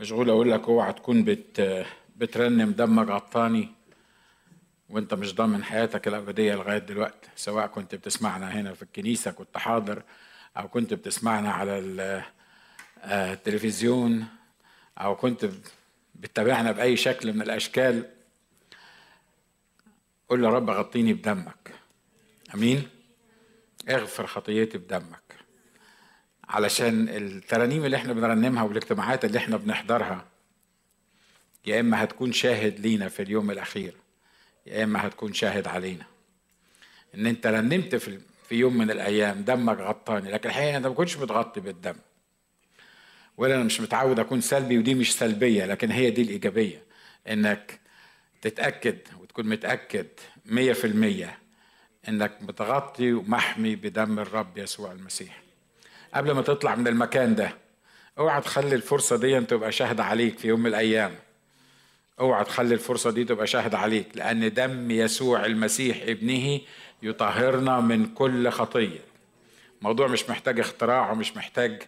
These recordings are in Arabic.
مشغول أقول لك أوعى تكون بت بترنم دمك غطاني وأنت مش ضامن حياتك الأبدية لغاية دلوقتي سواء كنت بتسمعنا هنا في الكنيسة كنت حاضر أو كنت بتسمعنا على آه، التلفزيون أو كنت بتتابعنا بأي شكل من الأشكال. قول يا رب غطيني بدمك. آمين؟ اغفر خطيتي بدمك. علشان الترانيم اللي إحنا بنرنمها والاجتماعات اللي إحنا بنحضرها يا إما هتكون شاهد لينا في اليوم الأخير يا إما هتكون شاهد علينا. إن أنت رنمت في في يوم من الأيام دمك غطاني لكن الحقيقة انت ما كنتش بتغطي بالدم. ولا أنا مش متعود أكون سلبي ودي مش سلبية لكن هي دي الإيجابية. إنك تتأكد وتكون متأكد مية في المية إنك متغطي ومحمي بدم الرب يسوع المسيح. قبل ما تطلع من المكان ده. اوعى تخلي الفرصة دي تبقى شاهدة عليك في يوم من الأيام. اوعى تخلي الفرصة دي تبقى شاهدة عليك لأن دم يسوع المسيح ابنه يطهرنا من كل خطية. الموضوع مش محتاج اختراع ومش محتاج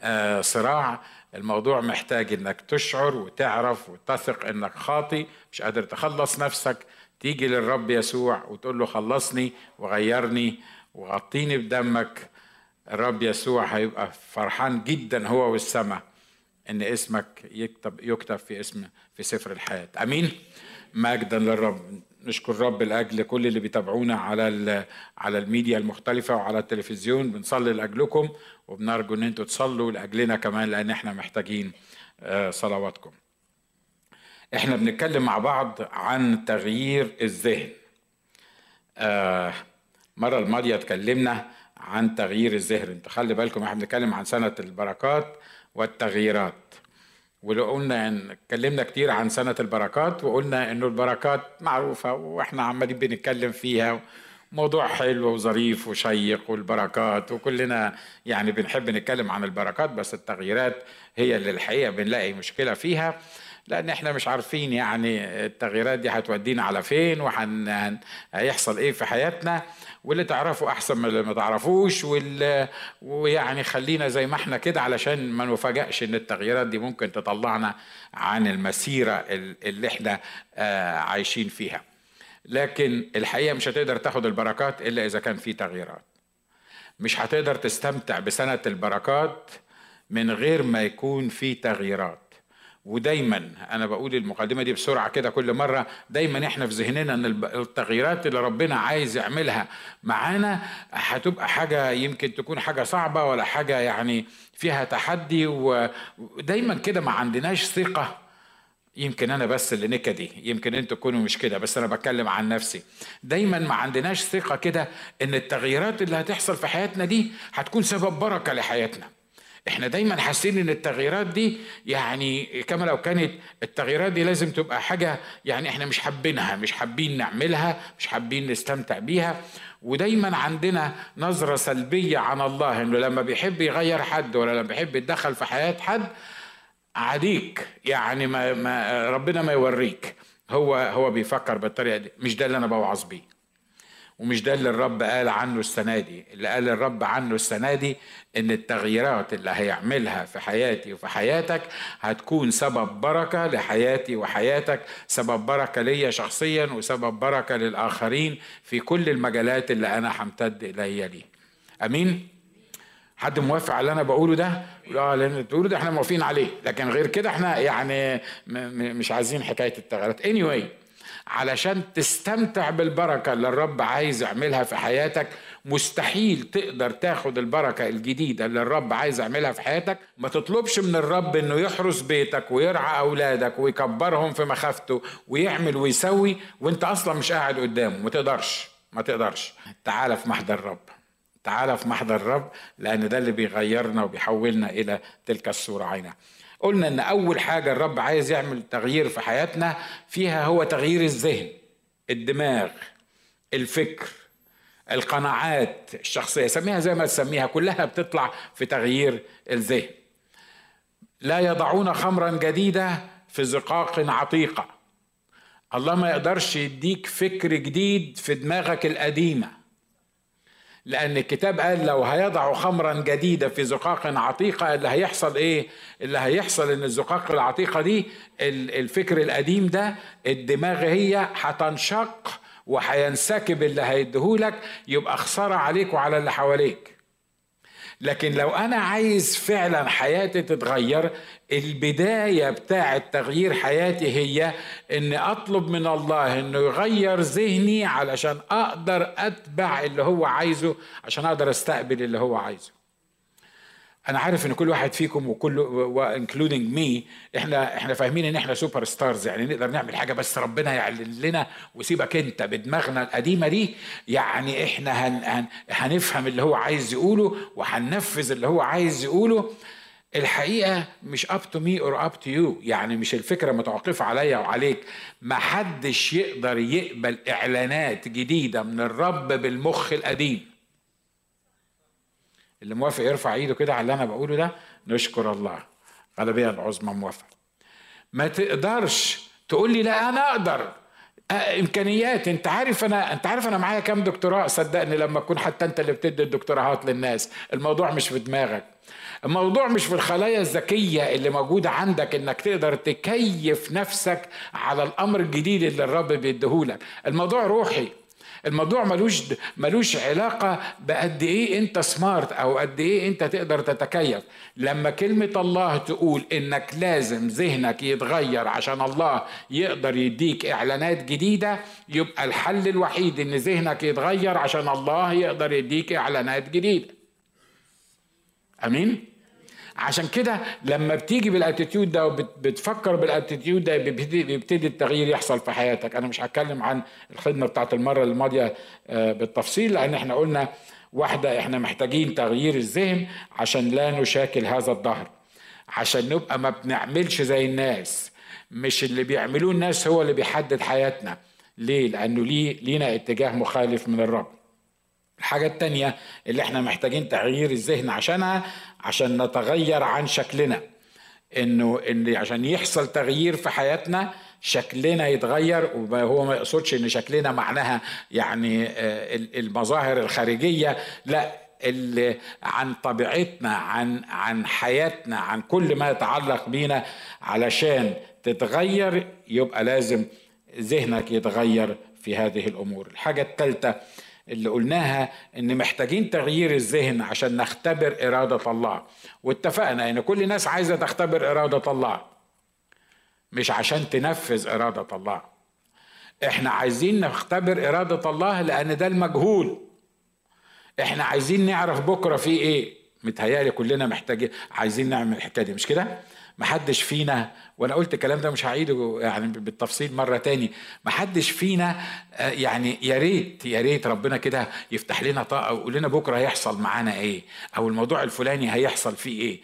آه صراع. الموضوع محتاج إنك تشعر وتعرف وتثق إنك خاطي مش قادر تخلص نفسك. تيجي للرب يسوع وتقول له خلصني وغيرني وغطيني بدمك. الرب يسوع هيبقى فرحان جدا هو والسماء إن اسمك يكتب يكتب في اسم في سفر الحياة. آمين. مجدا للرب. نشكر الرب لأجل كل اللي بيتابعونا على على الميديا المختلفة وعلى التلفزيون. بنصلي لأجلكم وبنرجو إن أنتوا تصلوا لأجلنا كمان لأن إحنا محتاجين آه، صلواتكم. إحنا بنتكلم مع بعض عن تغيير الذهن. آه، المره الماضية اتكلمنا عن تغيير الذهن. انت خلي بالكم إحنا بنتكلم عن سنة البركات والتغييرات. ولو قلنا ان اتكلمنا كتير عن سنة البركات وقلنا إنه البركات معروفة وإحنا عمالين بنتكلم فيها. موضوع حلو وظريف وشيق والبركات وكلنا يعني بنحب نتكلم عن البركات بس التغييرات هي اللي الحقيقة بنلاقي مشكلة فيها. لأن إحنا مش عارفين يعني التغييرات دي هتودينا على فين وهيحصل إيه في حياتنا. واللي تعرفه احسن من اللي ما تعرفوش وال... ويعني خلينا زي ما إحنا كده علشان ما نفاجئش إن التغييرات دي ممكن تطلعنا عن المسيرة ال- اللي إحنا آه، عايشين فيها. لكن الحقيقة مش هتقدر تاخد البركات إلا إذا كان في تغييرات. مش هتقدر تستمتع بسنة البركات من غير ما يكون في تغييرات. ودايما أنا بقول المقدمة دي بسرعة كده كل مرة دايما إحنا في ذهننا إن التغييرات اللي ربنا عايز يعملها معانا هتبقى حاجة يمكن تكون حاجة صعبة ولا حاجة يعني فيها تحدي ودايما كده ما عندناش ثقة. يمكن أنا بس اللي نكدي يمكن أنتوا تكونوا مش كده بس أنا بتكلم عن نفسي. دايما ما عندناش ثقة كده إن التغييرات اللي هتحصل في حياتنا دي هتكون سبب بركة لحياتنا. إحنا دايما حاسين إن التغييرات دي يعني كما لو كانت التغييرات دي لازم تبقى حاجة يعني إحنا مش حابينها مش حابين نعملها مش حابين نستمتع بيها. ودايما عندنا نظرة سلبية عن الله إنه لما بيحب يغير حد ولا لما بيحب يتدخل في حياة حد عاديك يعني ما, ما ربنا ما يوريك. هو هو بيفكر بالطريقة دي. مش ده اللي أنا بوعظ بيه. ومش ده اللي الرب قال عنه السنة دي. اللي قال الرب عنه السنة دي إن التغييرات اللي هيعملها في حياتي وفي حياتك هتكون سبب بركة لحياتي وحياتك سبب بركة ليا شخصيا وسبب بركة للآخرين في كل المجالات اللي أنا همتد الي ليه آمين؟ حد موافق على اللي أنا بقوله ده؟ آه لأن بتقوله ده إحنا موافقين عليه. لكن غير كده إحنا يعني مش عايزين حكاية التغيرات anyway علشان تستمتع بالبركة اللي الرب عايز يعملها في حياتك. مستحيل تقدر تاخد البركة الجديدة اللي الرب عايز يعملها في حياتك. ما تطلبش من الرب إنه يحرس بيتك ويرعى أولادك ويكبرهم في مخافته ويعمل ويسوي وأنت أصلا مش قاعد قدامه. ما تقدرش ما تقدرش. تعال في محضر الرب تعالى في محضر الرب لأن ده اللي بيغيرنا وبيحولنا إلى تلك الصورة عينها قلنا إن أول حاجة الرب عايز يعمل تغيير في حياتنا فيها هو تغيير الذهن الدماغ الفكر القناعات الشخصية سميها زي ما تسميها كلها بتطلع في تغيير الذهن. لا يضعون خمرا جديدة في زقاق عتيقة. الله ما يقدرش يديك فكر جديد في دماغك القديمة. لأن الكتاب قال لو هيضعوا خمرا جديدة في زقاق عتيقة اللي هيحصل إيه؟ اللي هيحصل إن الزقاق العتيقة دي الفكر القديم ده الدماغ هي هتنشق وهينسكب اللي هيديهولك يبقى خسارة عليك وعلى اللي حواليك لكن لو أنا عايز فعلا حياتي تتغير البداية بتاعه تغيير حياتي هي إن أطلب من الله إنه يغير ذهني علشان أقدر أتبع اللي هو عايزه عشان أقدر أستقبل اللي هو عايزه. أنا عارف إن كل واحد فيكم وكل including me إحنا إحنا فاهمين إن إحنا superstars يعني نقدر نعمل حاجة بس ربنا يعلن لنا وسيبك أنت بدماغنا القديمة دي. يعني إحنا هن هن هنفهم اللي هو عايز يقوله وهننفذ اللي هو عايز يقوله. الحقيقة مش up to me or up to you يعني مش الفكرة متوقفة عليا وعليك. ما حدش يقدر يقبل إعلانات جديدة من الرب بالمخ القديم. اللي موافق يرفع ايده كده على اللي أنا بقوله ده نشكر الله. غالبيه العظمى موافق. ما تقدرش تقول لي لا أنا أقدر. امكانيات. انت عارف أنا انت عارف أنا معايا كام دكتوراه؟ صدقني لما تكون حتى انت اللي بتدي الدكتوراهات للناس. الموضوع مش في دماغك. الموضوع مش في الخلايا الذكية اللي موجودة عندك انك تقدر تكيف نفسك على الأمر الجديد اللي الرب بيديهولك. الموضوع روحي. الموضوع ملوش ملوش علاقة بقد إيه أنت smart أو قد إيه أنت تقدر تتكيف لما كلمة الله تقول إنك لازم ذهنك يتغير عشان الله يقدر يديك إعلانات جديدة يبقى الحل الوحيد إن ذهنك يتغير عشان الله يقدر يديك إعلانات جديدة أمين؟ عشان كده لما بتيجي بال attitude ده وبتفكر بال attitude ده بيبتدي التغيير يحصل في حياتك. أنا مش هتكلم عن الخدمة بتاعت المرة الماضيه آه، بالتفصيل لأن إحنا قلنا واحدة إحنا محتاجين تغيير الذهن عشان لا نشاكل هذا الظهر. عشان نبقى ما بنعملش زي الناس. مش اللي بيعملوه الناس هو اللي بيحدد حياتنا. ليه؟ لأنه ليه لينا اتجاه مخالف من الرب. الحاجة التانية اللي إحنا محتاجين تغيير الذهن عشانها عشان نتغير عن شكلنا. إنه إن عشان يحصل تغيير في حياتنا شكلنا يتغير وهو ما يقصدش إن شكلنا معناها يعني آه، المظاهر الخارجية لا اللي عن طبيعتنا عن عن حياتنا عن كل ما يتعلق بينا. علشان تتغير يبقى لازم ذهنك يتغير في هذه الأمور. الحاجة الثالثه اللي قلناها إن محتاجين تغيير الذهن عشان نختبر إرادة الله. واتفقنا إن كل الناس عايزة تختبر إرادة الله. مش عشان تنفذ إرادة الله. إحنا عايزين نختبر إرادة الله لأن ده المجهول. إحنا عايزين نعرف بكرة في إيه. متهيألي كلنا محتاجين عايزين نعمل الحكاية دي مش كده؟ محدش فينا وأنا قلت الكلام ده مش هعيده يعني بالتفصيل مرة تاني. محدش فينا آه، يعني يا ريت يا ريت ربنا كده يفتح لنا طاقة ويقول لنا بكرة هيحصل معانا إيه أو الموضوع الفلاني هيحصل فيه إيه.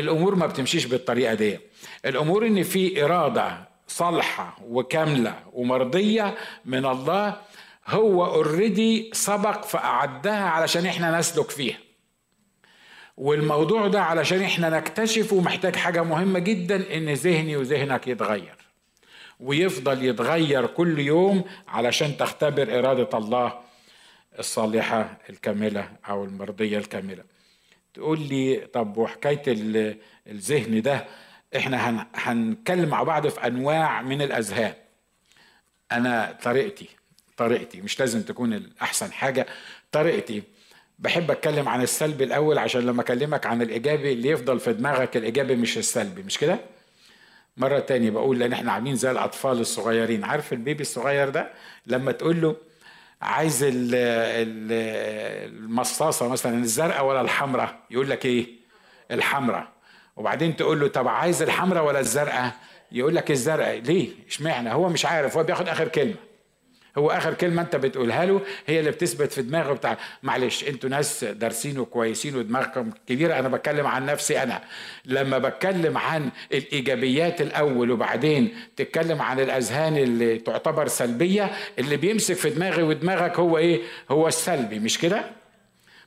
الأمور ما بتمشيش بالطريقة دي. الأمور إن في إرادة صالحة وكاملة ومرضية من الله هو اوريدي سبق فأعدها علشان إحنا نسلك فيها. والموضوع ده علشان إحنا نكتشفه محتاج حاجة مهمة جدا إن ذهني وذهنك يتغير. ويفضل يتغير كل يوم علشان تختبر إرادة الله الصالحة الكاملة أو المرضية الكاملة. تقول لي طب وحكاية الذهن ده إحنا هنتكلم مع بعض في أنواع من الأذهان. أنا طريقتي طريقتي مش لازم تكون الأحسن حاجة طريقتي بحب اتكلم عن السلبي الأول عشان لما اكلمك عن الايجابي اللي يفضل في دماغك الايجابي مش السلبي مش كده؟ مرة تانية بقول لأن إحنا عاملين زي الأطفال الصغيرين. عارف البيبي الصغير ده؟ لما تقول له عايز المصاصة مثلا الزرقاء ولا الحمراء؟ يقول لك إيه؟ الحمراء. وبعدين تقول له طب عايز الحمراء ولا الزرقاء؟ يقول لك الزرقاء. ليه؟ اشمعنى؟ هو مش عارف. هو بياخد آخر كلمة. هو آخر كلمة أنت بتقولها له هي اللي بتثبت في دماغه بتاع معلش أنتوا ناس دارسين وكويسين ودماغكم كبيرة أنا بتكلم عن نفسي أنا. لما بتكلم عن الإيجابيات الأول وبعدين تتكلم عن الأذهان اللي تعتبر سلبية اللي بيمسك في دماغي ودماغك هو إيه؟ هو السلبي مش كده؟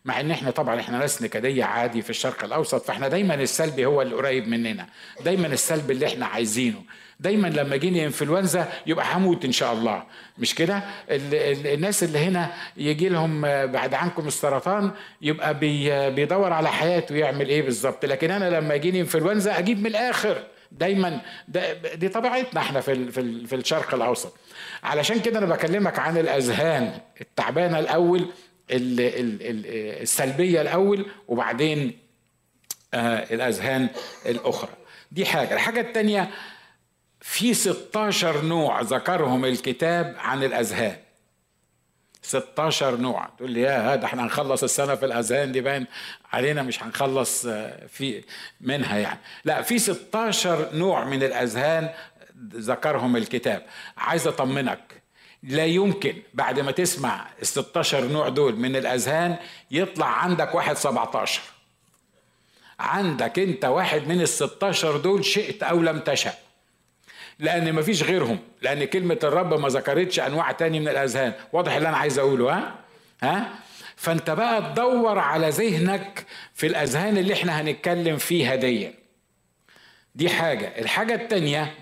مع إن إحنا طبعا إحنا ناس نكدية عادي في الشرق الأوسط فإحنا دايما السلبي هو اللي قريب مننا دايما السلب اللي إحنا عايزينه. دايما لما جيني انفلونزا يبقى هموت إن شاء الله. مش كده؟ الناس اللي هنا يجي لهم بعد عنكم السرطان يبقى بيدور على حياته يعمل إيه بالظبط. لكن أنا لما يجيني انفلونزا أجيب من الآخر. دايما. دي طبيعتنا إحنا في في في الشرق الأوسط. علشان كده أنا بكلمك عن الأذهان التعبانة الأول السلبية الأول وبعدين آه، الأذهان الأخرى. دي حاجة. الحاجة الثانية في 16 نوع ذكرهم الكتاب عن الأذهان. 16 نوع. تقول لي يا هذا إحنا هنخلص السنة في الأذهان دي باين علينا مش هنخلص آه، في منها يعني. لا في 16 نوع من الأذهان ذكرهم الكتاب. عايز أطمنك لا يمكن بعد ما تسمع ال 16 نوع دول من الأذهان يطلع عندك واحد 17 عندك أنت واحد من ال 16 دول شئت أو لم تشأ. لأن مفيش غيرهم. لأن كلمة الرب ما ذكرتش أنواع تاني من الأذهان. واضح اللي أنا عايز أقوله ها؟ ها؟ فأنت بقى تدور على ذهنك في الأذهان اللي إحنا هنتكلم فيها دي. دي حاجة. الحاجة التانية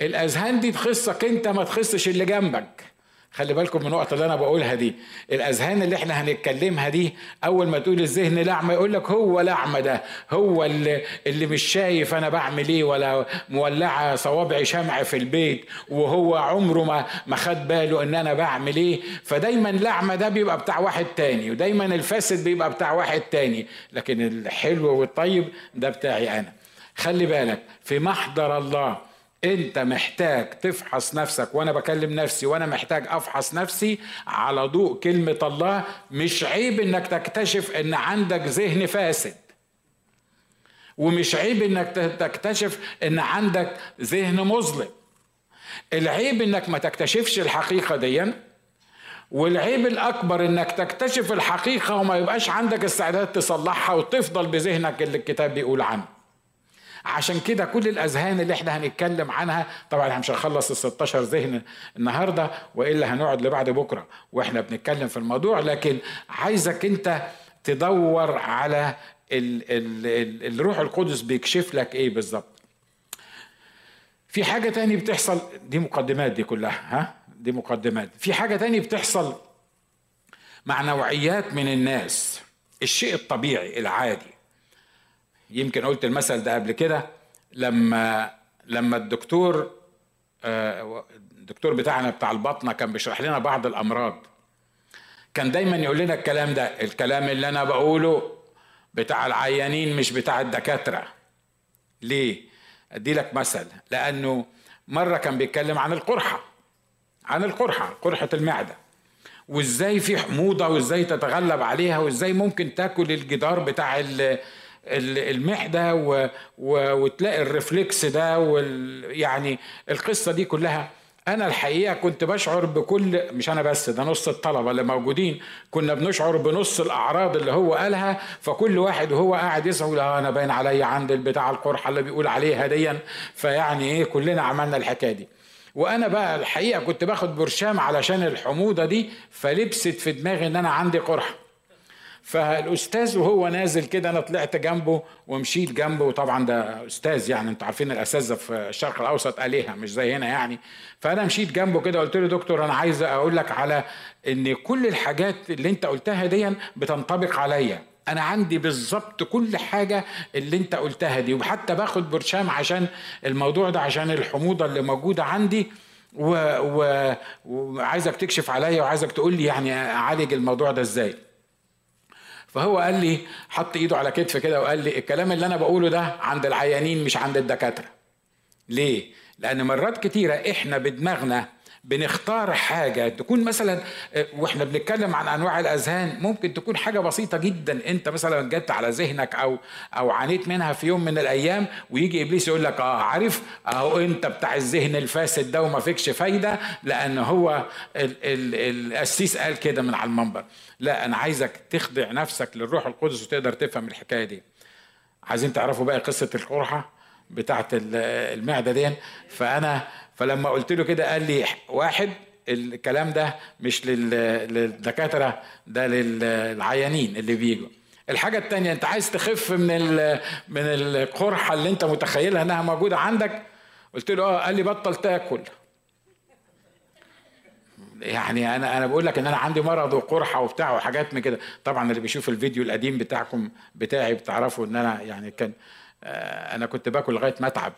الأذهان دي تخصك أنت ما تخصش اللي جنبك. خلي بالكم من النقطة اللي أنا بقولها دي. الأذهان اللي إحنا هنتكلمها دي أول ما تقول الذهن لعمة يقول لك هو لعمة ده هو اللي, اللي مش شايف أنا بعمل إيه ولا مولعة صوابعي شمع في البيت وهو عمره ما ما خد باله إن أنا بعمل إيه. فدايما لعمة ده بيبقى بتاع واحد تاني ودايما الفاسد بيبقى بتاع واحد تاني. لكن الحلو والطيب ده بتاعي أنا. خلي بالك في محضر الله انت محتاج تفحص نفسك وأنا بكلم نفسي وأنا محتاج افحص نفسي على ضوء كلمة الله مش عيب انك تكتشف ان عندك ذهن فاسد. ومش عيب انك تكتشف ان عندك ذهن مظلم. العيب انك ما تكتشفش الحقيقة دي والعيب الأكبر انك تكتشف الحقيقة وما يبقاش عندك استعداد تصلحها وتفضل بذهنك اللي الكتاب بيقول عنه. عشان كده كل الأذهان اللي إحنا هنتكلم عنها طبعا إحنا مش هنخلص ال 16 ذهن النهارده وإلا هنقعد لبعد بكرة وإحنا بنتكلم في الموضوع لكن عايزك أنت تدور على ال ال ال الروح القدس بيكشف لك إيه بالظبط. في حاجة تاني بتحصل دي مقدمات دي كلها ها؟ دي مقدمات. في حاجة تاني بتحصل مع نوعيات من الناس الشيء الطبيعي العادي. يمكن قلت المثل ده قبل كده لما لما الدكتور آه، الدكتور بتاعنا بتاع البطنة كان بيشرح لنا بعض الأمراض كان دايما يقول لنا الكلام ده الكلام اللي أنا بقوله بتاع العيانين مش بتاع الدكاترة. ليه؟ أدي لك مثل لأنه مرة كان بيتكلم عن القرحة عن القرحة قرحة المعدة وإزاي في حموضة وإزاي تتغلب عليها وإزاي ممكن تاكل الجدار بتاع المعده و... و... وتلاقي الرفلكس ده وال... يعني القصة دي كلها. أنا الحقيقة كنت بشعر بكل مش أنا بس ده نص الطلبة اللي موجودين. كنا بنشعر بنص الأعراض اللي هو قالها فكل واحد وهو قاعد يسأل آه أنا باين عليا عند البتاع القرحة اللي بيقول عليها ديا. فيعني إيه كلنا عملنا الحكاية دي. وأنا بقى الحقيقة كنت باخد برشام علشان الحموضة دي فلبست في دماغي إن أنا عندي قرحة. فالأستاذ وهو نازل كده أنا طلعت جنبه ومشيت جنبه. وطبعا ده أستاذ يعني أنتوا عارفين الأساتذة في الشرق الأوسط اليها مش زي هنا يعني. فأنا مشيت جنبه كده قلت له دكتور أنا عايز أقول لك على إن كل الحاجات اللي أنت قلتها دي بتنطبق عليا. أنا عندي بالظبط كل حاجة اللي أنت قلتها دي. وحتى باخد برشام عشان الموضوع ده عشان الحموضة اللي موجودة عندي. و... و... وعايزك تكشف عليا وعايزك تقول لي يعني أعالج الموضوع ده إزاي. فهو قال لي حط ايده على كتفي كده وقال لي الكلام اللي أنا بقوله ده عند العيانين مش عند الدكاترة. ليه؟ لأن مرات كتيرة إحنا بدماغنا بنختار حاجة. تكون مثلا آه، وإحنا بنتكلم عن أنواع الأذهان ممكن تكون حاجة بسيطة جدا. أنت مثلا جت على ذهنك أو أو عانيت منها في يوم من الأيام ويجي إبليس يقول لك آه عارف أهو أنت بتاع الذهن الفاسد ده وما فيكش فايدة لأن هو القسيس قال كده من على المنبر. لا أنا عايزك تخضع نفسك للروح القدس وتقدر تفهم الحكاية دي. عايزين تعرفوا بقى قصة القرحة بتاعت المعدة دي؟ فأنا فلما قلت له كده قال لي واحد الكلام ده مش للدكاترة ده للعيانين اللي بيجوا. الحاجة التانية انت عايز تخف من من القرحة اللي انت متخيلها انها موجودة عندك؟ قلت له آه قال لي بطل تاكل. يعني أنا أنا بقول لك إن أنا عندي مرض وقرحة وبتاع وحاجات من كده. طبعا اللي بيشوف الفيديو القديم بتاعكم بتاعي بتعرفوا إن أنا يعني كان آه، أنا كنت باكل لغاية ما اتعب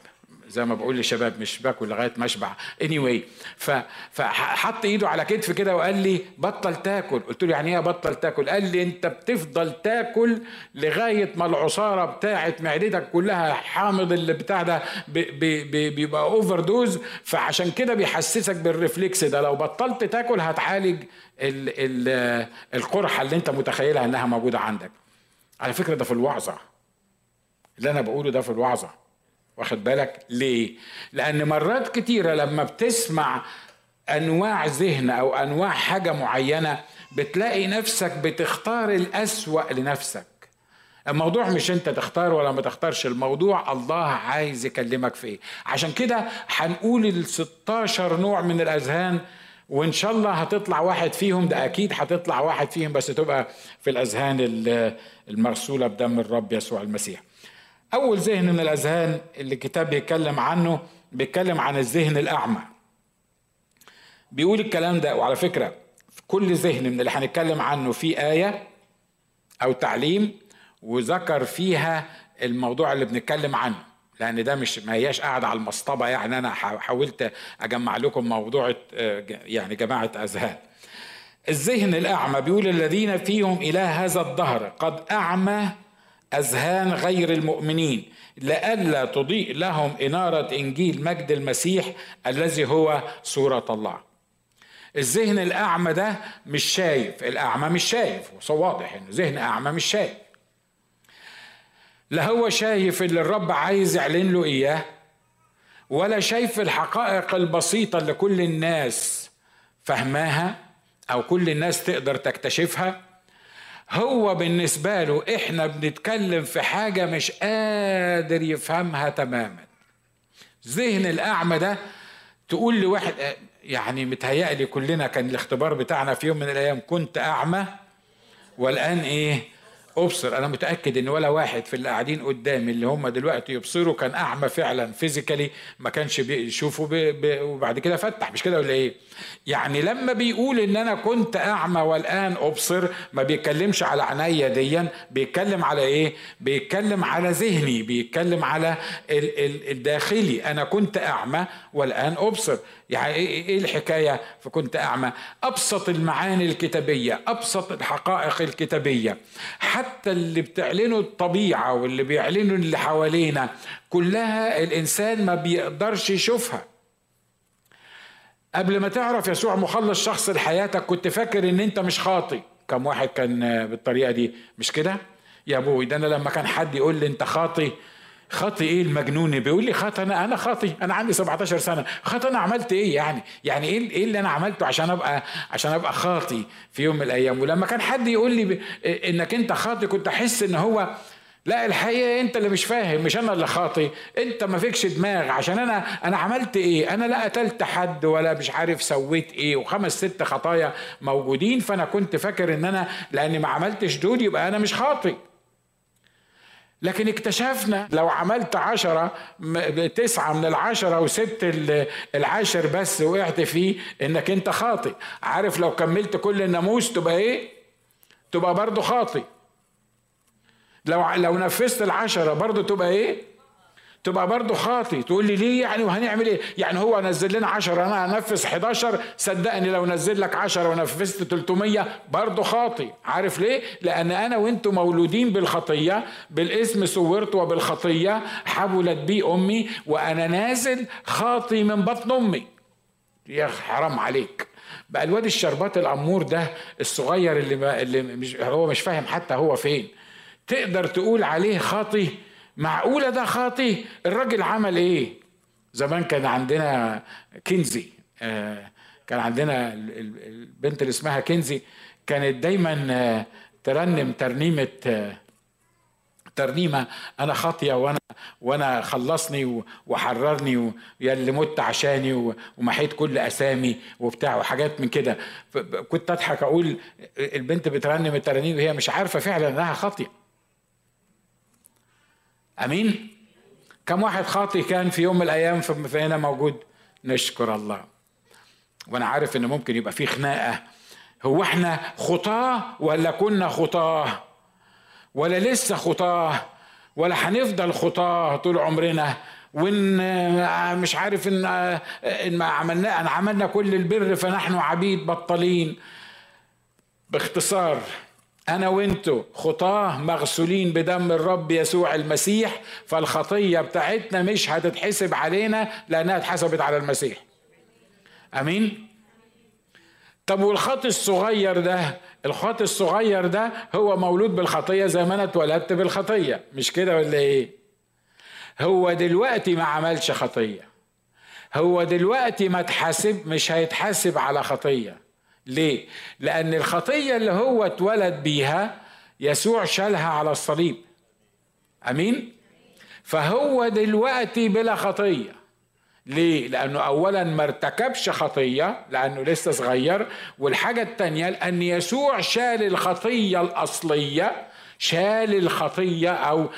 زي ما بقول للشباب مش باكل لغاية ما أشبع. اني anyway فحط إيده على كتفي كده وقال لي بطل تاكل. قلت له يعني إيه بطل تاكل؟ قال لي أنت بتفضل تاكل لغاية ما العصارة بتاعه معدتك كلها حامض اللي بتاع ده بيبقى overdose فعشان كده بيحسسك بال reflux ده. لو بطلت تاكل هتعالج ال ال القرحة اللي أنت متخيلها إنها موجودة عندك. على فكرة ده في الوعظة. اللي أنا بقوله ده في الوعظة. واخد بالك؟ ليه؟ لأن مرات كتيرة لما بتسمع أنواع ذهن أو أنواع حاجة معينة بتلاقي نفسك بتختار الأسوأ لنفسك. الموضوع مش أنت تختار ولا ما تختارش الموضوع الله عايز يكلمك في إيه. عشان كده هنقول ال 16 نوع من الأذهان وإن شاء الله هتطلع واحد فيهم ده أكيد هتطلع واحد فيهم بس تبقى في الأذهان المرسولة بدم الرب يسوع المسيح. أول ذهن من الأذهان اللي الكتاب بيتكلم عنه بيتكلم عن الذهن الأعمى. بيقول الكلام ده وعلى فكرة في كل ذهن من اللي هنتكلم عنه في آية أو تعليم وذكر فيها الموضوع اللي بنتكلم عنه. لأن ده مش ما هياش قاعدة على المصطبة يعني أنا حاولت أجمع لكم موضوع يعني جماعة أذهان. الذهن الأعمى بيقول الذين فيهم اله هذا الدهر قد أعمى أذهان غير المؤمنين لئلا تضيء لهم إنارة إنجيل مجد المسيح الذي هو صورة الله. الذهن الأعمى ده مش شايف الأعمى مش شايف واضح إنه ذهن أعمى مش شايف. لا هو شايف اللي الرب عايز يعلن له إياه ولا شايف الحقائق البسيطة اللي كل الناس فهماها أو كل الناس تقدر تكتشفها. هو بالنسبة له إحنا بنتكلم في حاجة مش قادر يفهمها تماما. ذهن الأعمى ده تقول لواحد يعني متهيألي كلنا كان الاختبار بتاعنا في يوم من الأيام كنت أعمى والآن إيه؟ أبصر أنا متأكد إن ولا واحد في اللي قاعدين قدامي اللي هم دلوقتي يبصروا كان أعمى فعلا physically ما كانش بيشوفوا بي بي وبعد كده فتح مش كده ولا إيه؟ يعني لما بيقول إن أنا كنت أعمى والآن أبصر ما بيتكلمش على عينيا ديا بيتكلم على إيه؟ بيتكلم على ذهني بيتكلم على الداخلي. أنا كنت أعمى والآن أبصر. يعني إيه-, إيه-, إيه الحكاية فكنت أعمى؟ أبسط المعاني الكتابية أبسط الحقائق الكتابية. حتى اللي بتعلنه الطبيعة واللي بيعلنه اللي حوالينا كلها الإنسان ما بيقدرش يشوفها. قبل ما تعرف يسوع مخلص شخص لحياتك كنت فاكر إن أنت مش خاطي كم واحد كان بالطريقة دي؟ مش كده؟ يا أبوي ده أنا لما كان حد يقول لي أنت خاطي خاطي إيه المجنون بيقول لي خاطي أنا أنا خاطي أنا عندي 17 سنة. خاطي أنا عملت إيه يعني؟ يعني إيه إيه اللي أنا عملته عشان ابقى عشان ابقى خاطي في يوم من الأيام؟ ولما كان حد يقول لي إنك انت خاطي كنت أحس إن هو لا الحقيقة انت اللي مش فاهم مش أنا اللي خاطي انت ما فيكش دماغ. عشان أنا أنا عملت إيه؟ أنا لا قتلت حد ولا مش عارف سويت إيه وخمس ست خطايا موجودين. فأنا كنت فاكر إن أنا لأني ما عملتش دول يبقى أنا مش خاطي لكن اكتشفنا لو عملت عشرة تسعة من العشرة وسبت العاشر بس وقعت فيه إنك أنت خاطئ. عارف لو كملت كل الناموس تبقى إيه؟ تبقى برضه خاطئ. لو لو نفذت العشرة برضه تبقى إيه؟ تبقى برضه خاطي. تقول لي ليه يعني وهنعمل إيه؟ يعني هو نزل لنا 10 أنا هنفذ 11 صدقني لو نزل لك 10 ونفذت 300 برضه خاطي. عارف ليه؟ لأن أنا وأنتم مولودين بالخطية بالاسم صورت وبالخطية. حبلت بي أمي وأنا نازل خاطي من بطن أمي. يا حرام عليك. بقى الواد الشربات الأمور ده الصغير اللي اللي مش هو مش فاهم حتى هو فين. تقدر تقول عليه خاطي؟ معقولة ده خاطي الراجل عمل إيه؟ زمان كان عندنا كنزي آه، كان عندنا البنت اللي اسمها كنزي كانت دايما آه، ترنم ترنيمة آه، ترنيمة أنا خاطية وأنا وأنا خلصني وحررني يا اللي مت عشاني ومحيت كل أسامي وبتاع وحاجات من كده. كنت أضحك أقول البنت بترنم الترانيم وهي مش عارفة فعلا إنها خاطية. أمين؟ كم واحد خاطي كان في يوم من الأيام في هنا موجود. نشكر الله. وأنا عارف ان ممكن يبقى في خناقة. هو إحنا خطاة ولا كنا خطاة؟ ولا لسه خطاة؟ ولا هنفضل خطاة طول عمرنا؟ وإن مش عارف إن إن ما عملنا إن عملنا كل البر فنحن عبيد بطلين. باختصار أنا وأنتو خطاه مغسولين بدم الرب يسوع المسيح فالخطية بتاعتنا مش هتتحسب علينا لأنها اتحسبت على المسيح. آمين؟ طب والخط الصغير ده؟ الخط الصغير ده هو مولود بالخطية زي ما أنا اتولدت بالخطية مش كده ولا إيه؟ هو دلوقتي ما عملش خطية. هو دلوقتي ما اتحاسب مش هيتحاسب على خطية. ليه؟ لأن الخطية اللي هو اتولد بيها يسوع شالها على الصليب. أمين؟ فهو دلوقتي بلا خطية. ليه؟ لأنه أولا ما ارتكبش خطية لأنه لسه صغير. والحاجة التانية لأن يسوع شال الخطية الأصلية شال الخطية أو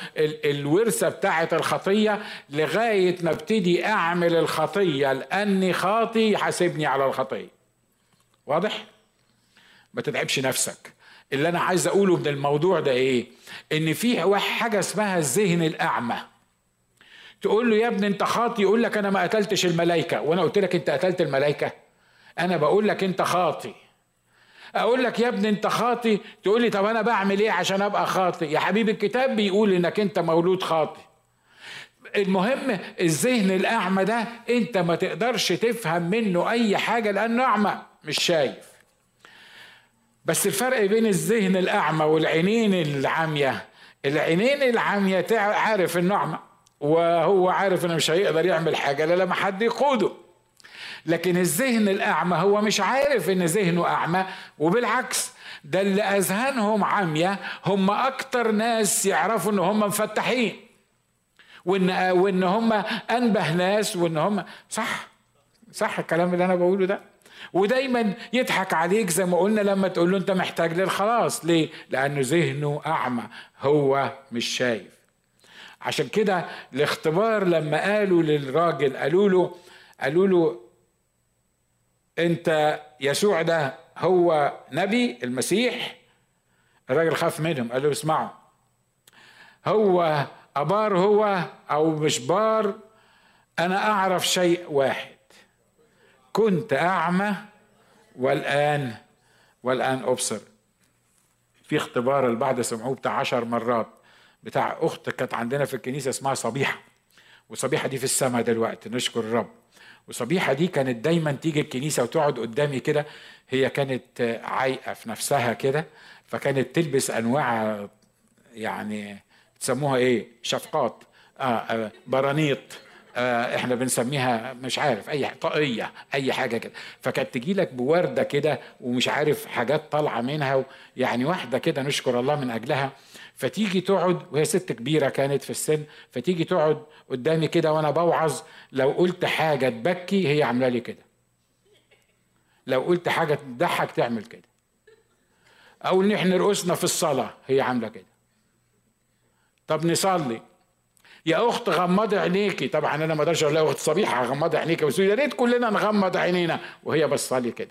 الورثة بتاعة الخطية لغاية ما ابتدي أعمل الخطية لأني خاطي يحاسبني على الخطية. واضح؟ ما تتعبش نفسك. اللي أنا عايز أقوله من الموضوع ده إيه؟ إن في حاجة اسمها الذهن الأعمى. تقول له يا ابني أنت خاطي يقول لك أنا ما قتلتش الملائكة. وأنا قلت لك أنت قتلت الملائكة؟ أنا بقول لك أنت خاطي. أقول لك يا ابني أنت خاطي؟ تقول لي طب أنا بعمل إيه عشان أبقى خاطي؟ يا حبيبي الكتاب بيقول إنك أنت مولود خاطي. المهم الذهن الأعمى ده أنت ما تقدرش تفهم منه أي حاجة لأنه أعمى. مش شايف. بس الفرق بين الذهن الأعمى والعينين العامية العينين العامية عارف إنه أعمى وهو عارف إنه مش هيقدر يعمل حاجة إلا لما حد يقوده. لكن الذهن الأعمى هو مش عارف إن ذهنه أعمى وبالعكس ده اللي أذهانهم عامية هم أكتر ناس يعرفوا إن هم مفتحين وإن وإن هم أنبه ناس وإن هم صح؟ صح الكلام اللي أنا بقوله ده؟ ودايما يضحك عليك زي ما قلنا لما تقول له أنت محتاج للخلاص ليه؟ لأنه ذهنه أعمى هو مش شايف. عشان كده الاختبار لما قالوا للراجل قالوا له قالوا له أنت يسوع ده هو نبي المسيح؟ الراجل خاف منهم قال له اسمعوا. هو أبار هو أو مش بار؟ أنا أعرف شيء واحد. كنت أعمى والآن والآن أبصر. في اختبار البعض سمعوه بتاع عشر مرات. بتاع أخت كانت عندنا في الكنيسة اسمها صبيحة. وصبيحة دي في السماء دلوقتي نشكر الرب. وصبيحة دي كانت دايما تيجي الكنيسة وتقعد قدامي كده. هي كانت عايقة في نفسها كده. فكانت تلبس أنواع يعني تسموها إيه؟ شفقات. آه, آه برانيط. إحنا بنسميها مش عارف أي طاقية أي حاجة كده. فكانت تجي لك بوردة كده ومش عارف حاجات طالعة منها يعني واحدة كده نشكر الله من أجلها. فتيجي تقعد وهي ست كبيرة كانت في السن فتيجي تقعد قدامي كده وأنا بوعظ لو قلت حاجة تبكي هي عاملة لي كده. لو قلت حاجة تضحك تعمل كده. إن إحنا رقصنا في الصلاة هي عاملة كده. طب نصلي. يا أخت غمضي عينيكي طبعا أنا ما أقدرش أقول لها أخت صبيحة غمضي عينيكي بس يا ريت كلنا نغمض عينينا. وهي بصالي كده.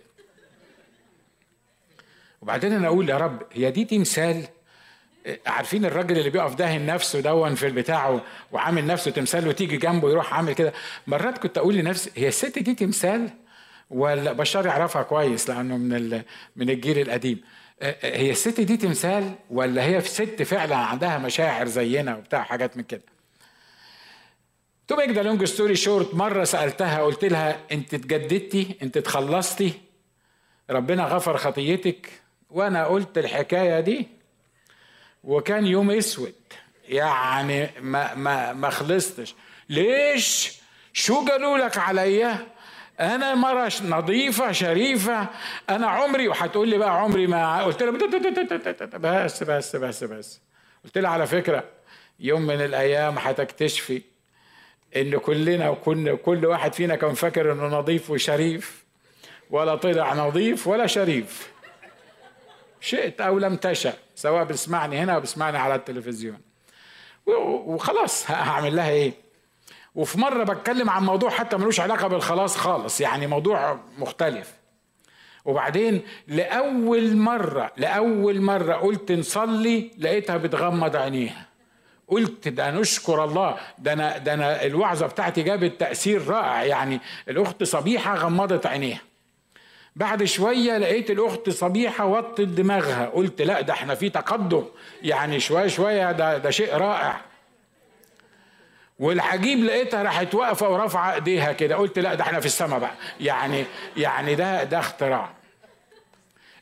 وبعدين أنا أقول يا رب هي دي تمثال عارفين الراجل اللي بيقف داهن نفسه دون في البتاع وعامل نفسه تمثال وتيجي جنبه يروح عامل كده. مرات كنت أقول لنفسي هي الست دي تمثال؟ ولا بشار يعرفها كويس لأنه من من الجيل القديم. هي الست دي تمثال ولا هي ست فعلا عندها مشاعر زينا وبتاع حاجات من كده؟ make the long story short مرة سألتها قلت لها أنت اتجددتي؟ أنت خلصتي؟ ربنا غفر خطيتك. وأنا قلت الحكاية دي وكان يوم أسود. يعني ما ما ما خلصتش. ليش؟ شو قالوا لك عليا؟ أنا مرة نظيفة شريفة. أنا عمري وهتقول لي بقى عمري ما قلت لها بس بس بس بس. قلت لها على فكرة يوم من الأيام هتكتشفي إن كلنا وكل كل واحد فينا كان فاكر إنه نظيف وشريف ولا طلع نظيف ولا شريف. شئت أو لم تشأ سواء بتسمعني هنا أو بتسمعني على التلفزيون. وخلاص هعمل لها إيه؟ وفي مرة بتكلم عن موضوع حتى ملوش علاقة بالخلاص خالص يعني موضوع مختلف. وبعدين لأول مره لأول مرة قلت نصلي لقيتها بتغمض عينيها. قلت ده نشكر الله. ده أنا ده أنا الوعظة بتاعتي جابت تأثير رائع. يعني الأخت صبيحة غمضت عينيها. بعد شوية لقيت الأخت صبيحة وطت دماغها. قلت لا ده إحنا في تقدم. يعني شوية شوية ده ده شيء رائع. والعجيب لقيتها راحت واقفة ورافعة إيديها كده. قلت لا ده إحنا في السماء بقى. يعني يعني ده ده اختراع.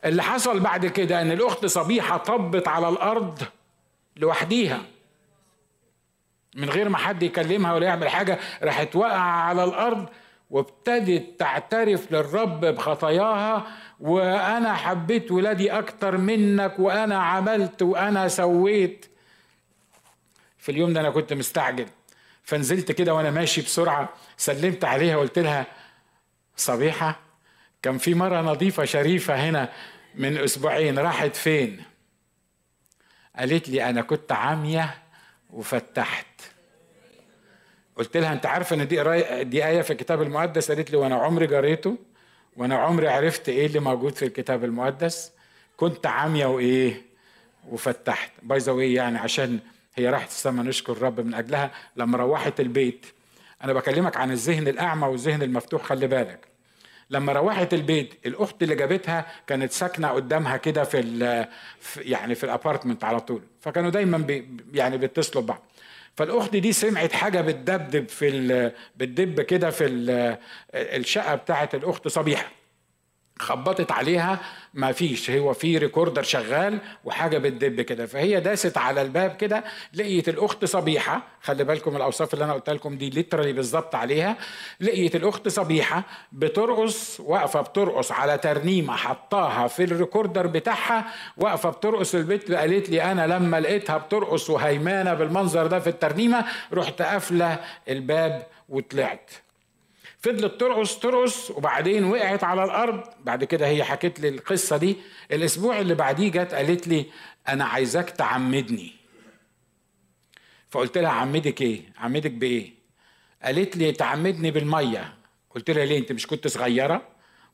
اللي حصل بعد كده إن الأخت صبيحة طبت على الأرض لوحديها. من غير ما حد يكلمها ولا يعمل حاجة راحت واقعة على الأرض وابتدت تعترف للرب بخطاياها وأنا حبيت ولادي أكتر منك وأنا عملت وأنا سويت. في اليوم ده أنا كنت مستعجل فنزلت كده وأنا ماشي بسرعة سلمت عليها وقلت لها صبيحة كان في مرة نظيفة شريفة هنا من أسبوعين راحت فين؟ قالت لي أنا كنت عامية وفتحت. قلت لها أنت عارفه إن دي قرايه دي آية في الكتاب المقدس؟ قالت لي وأنا عمري قريته وأنا عمري عرفت إيه اللي موجود في الكتاب المقدس كنت عامية وإيه وفتحت. باي ذا يعني عشان هي راحت السما نشكر الرب من أجلها لما روحت البيت أنا بكلمك عن الذهن الأعمى والذهن المفتوح خلي بالك. لما روحت البيت الأخت اللي جابتها كانت ساكنة قدامها كده في, يعني في ال apartment على طول. فكانوا دايما بي يعني بيتصلوا ببعض. فالأخت دي سمعت حاجة بتدبدب في بتدب كده في الشقة بتاعت الأخت صبيحة. خبطت عليها ما فيش هو في recorder شغال وحاجة بتدب كده. فهي داست على الباب كده لقيت الأخت صبيحة خلي بالكم الأوصاف اللي أنا قلت لكم دي literally بالظبط عليها. لقيت الأخت صبيحة بترقص واقفة بترقص على ترنيمة حطاها في ال recorder بتاعها واقفة بترقص البيت قالت لي أنا لما لقيتها بترقص وهيمانه بالمنظر ده في الترنيمة رحت قافلة الباب وطلعت. فضلت ترقص ترقص وبعدين وقعت على الأرض. بعد كده هي حكت لي القصة دي. الأسبوع اللي بعديه جت قالت لي أنا عايزاك تعمدني. فقلت لها عمدك إيه؟ عمدك بإيه؟ قالت لي تعمدني بالمية. قلت لها ليه؟ أنت مش كنت صغيرة؟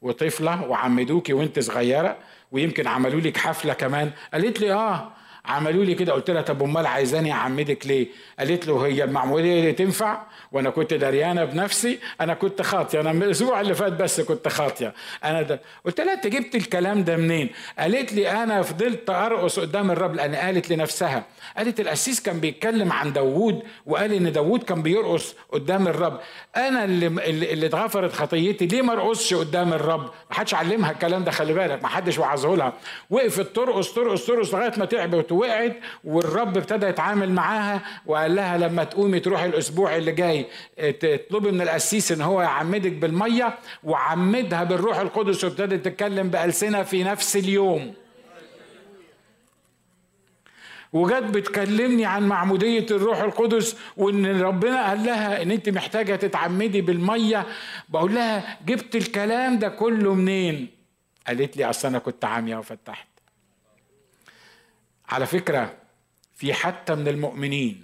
وطفلة وعمدوكي وأنت صغيرة ويمكن عملوا لك حفلة كمان. قالت لي آه. عملوا لي كده قلت لها طب أمال عايزاني اعمدك ليه؟ قالت له هي المعموديه دي تنفع وأنا كنت دريانة بنفسي أنا كنت خاطية أنا الأسبوع اللي فات بس كنت خاطية. أنا ده قلت لها أنت جبت الكلام ده منين؟ قالت لي أنا فضلت أرقص قدام الرب لأن قالت لنفسها. قالت القسيس كان بيتكلم عن داوود وقال إن داوود كان بيرقص قدام الرب. أنا اللي اللي اتغفرت خطيتي ليه ما أرقصش قدام الرب؟ ما حدش علمها الكلام ده خلي بالك ما حدش وعظه لها وقفت ترقص ترقص ترقص لغاية ما تعبت وقعت والرب ابتدى يتعامل معاها وقال لها لما تقومي تروحي الأسبوع اللي جاي تطلبي من القسيس إن هو يعمدك بالمية وعمدها بالروح القدس وابتدت تتكلم بألسنة في نفس اليوم. وجت بتكلمني عن معمودية الروح القدس وإن ربنا قال لها إن أنت محتاجة تتعمدي بالمية. بقول لها جبت الكلام ده كله منين؟ قالت لي أصل أنا كنت عامية وفتحت. على فكرة في حتى من المؤمنين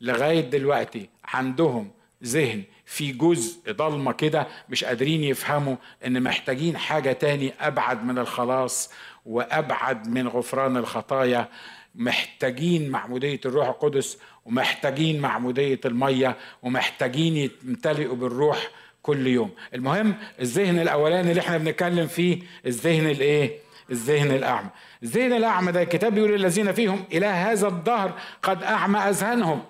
لغاية دلوقتي عندهم ذهن في جزء ضلمة كده مش قادرين يفهموا إن محتاجين حاجة تاني أبعد من الخلاص وأبعد من غفران الخطايا. محتاجين معمودية الروح القدس ومحتاجين معمودية المية ومحتاجين يمتلئوا بالروح كل يوم. المهم الذهن الأولاني اللي إحنا بنتكلم فيه الذهن الإيه؟ الذهن الأعمى. الذهن الأعمى ده الكتاب بيقول الذين فيهم إلى هذا الدهر قد أعمى أذهانهم.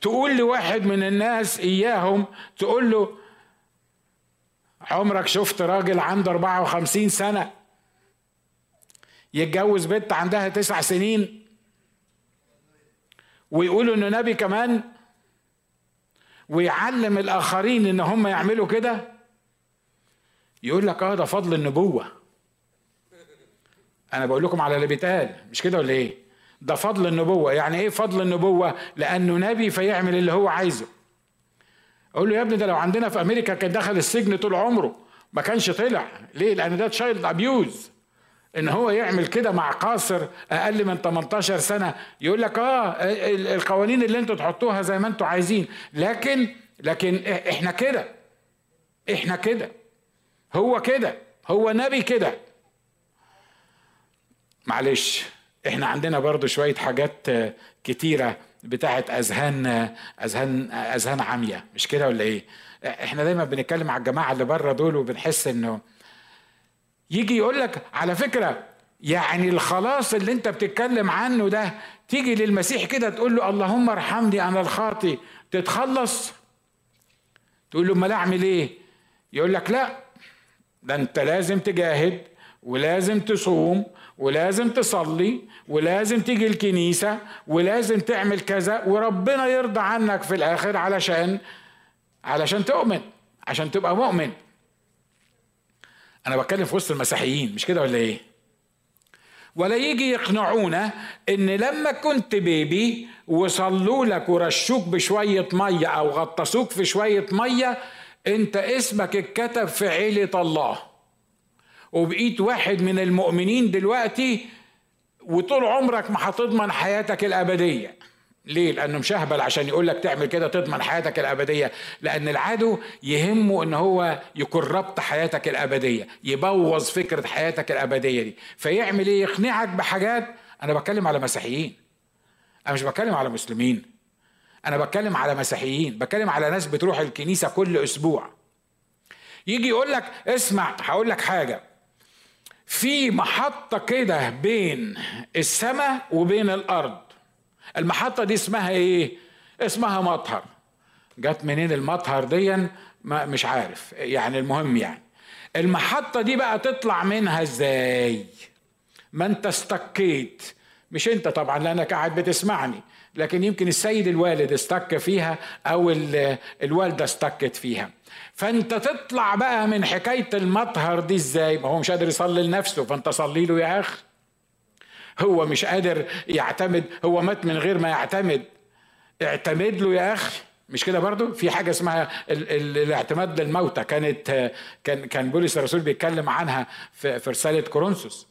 تقول لواحد من الناس إياهم تقول له عمرك شفت راجل عنده 54 سنة يتجوز بنت عندها تسع سنين ويقولوا إنه نبي كمان ويعلم الآخرين إن هم يعملوا كده؟ يقول لك آه ده فضل النبوة. أنا بقول لكم على اللي بيتقال مش كده ولا إيه؟ ده فضل النبوة. يعني إيه فضل النبوة؟ لأنه نبي فيعمل اللي هو عايزه. أقول له يا ابني ده لو عندنا في أمريكا كان دخل السجن طول عمره ما كانش طلع. ليه؟ لأن ده child abuse إن هو يعمل كده مع قاصر أقل من 18 سنة. يقول لك آه القوانين اللي أنتوا تحطوها زي ما أنتوا عايزين. لكن لكن إحنا كده. إحنا كده. هو كده هو نبي كده. معلش إحنا عندنا برضو شوية حاجات كتيرة بتاعت أذهان أذهان أذهان عمياء مش كده ولا إيه؟ إحنا دايما بنتكلم على الجماعة اللي بره دول وبنحس انه يجي يقول لك على فكرة يعني الخلاص اللي انت بتتكلم عنه ده تيجي للمسيح كده تقول له اللهم ارحمني أنا الخاطي تتخلص؟ تقول له أمال أعمل إيه؟ يقول لك لا ده انت لازم تجاهد ولازم تصوم ولازم تصلي ولازم تيجي الكنيسة ولازم تعمل كذا وربنا يرضى عنك في الآخر علشان علشان تؤمن عشان تبقى مؤمن أنا بتكلم في وسط المسيحيين مش كده ولا إيه؟ ولا يجي يقنعونا إن لما كنت بيبي وصلوا لك ورشوك بشوية مية أو غطسوك في شوية مية انت اسمك اتكتب في عيلة الله وبقيت واحد من المؤمنين دلوقتي وطول عمرك ما هتضمن حياتك الأبدية ليه؟ لأنه مشهبل عشان يقول لك تعمل كده تضمن حياتك الأبدية، لأن العدو يهمه إن هو يكربت حياتك الأبدية، يبوظ فكرة حياتك الأبدية دي، فيعمل إيه؟ يقنعك بحاجات أنا بتكلم على مسيحيين. أنا مش بتكلم على مسلمين. أنا بتكلم على مسيحيين، بتكلم على ناس بتروح الكنيسة كل أسبوع. يجي يقول لك اسمع هقول لك حاجة. في محطة كده بين السماء وبين الأرض. المحطة دي اسمها إيه؟ اسمها مطهر. جت منين المطهر دي مش عارف. يعني المهم يعني. المحطة دي بقى تطلع منها إزاي؟ ما أنت استكيت. مش أنت طبعا لأنك قاعد بتسمعني. لكن يمكن السيد الوالد استك فيها أو الوالدة استكت فيها. فأنت تطلع بقى من حكاية المطهر دي إزاي؟ ما هو مش قادر يصلي لنفسه فأنت صلي له يا أخ. هو مش قادر يعتمد هو مات من غير ما يعتمد. اعتمد له يا أخي مش كده برضو؟ في حاجة اسمها ال ال الاعتماد للموتى. كانت كان كان بولس الرسول بيتكلم عنها في, في رسالة كورنثوس.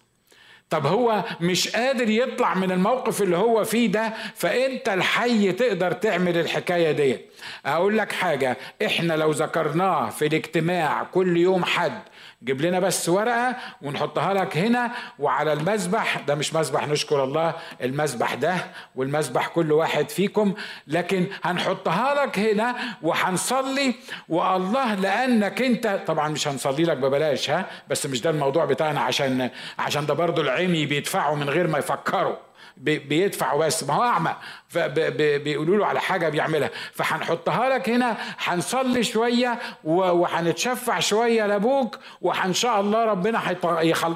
طب هو مش قادر يطلع من الموقف اللي هو فيه ده فإنت الحي تقدر تعمل الحكاية دي أقول لك حاجة إحنا لو ذكرناه في الاجتماع كل يوم حد جيب لنا بس ورقة ونحطها لك هنا وعلى المسبح ده مش مسبح نشكر الله المسبح ده والمسبح كل واحد فيكم لكن هنحطها لك هنا وهنصلي والله لأنك انت طبعا مش هنصلي لك ببلاش ها؟ بس مش ده الموضوع بتاعنا عشان عشان ده برضو العمي بيدفعوا من غير ما يفكروا. بيدفعوا بس ما هو أعمى. بيقولوا له على حاجة بيعملها. فهنحطها لك هنا هنصلي شوية وهنتشفع شوية لأبوك وإن شاء الله ربنا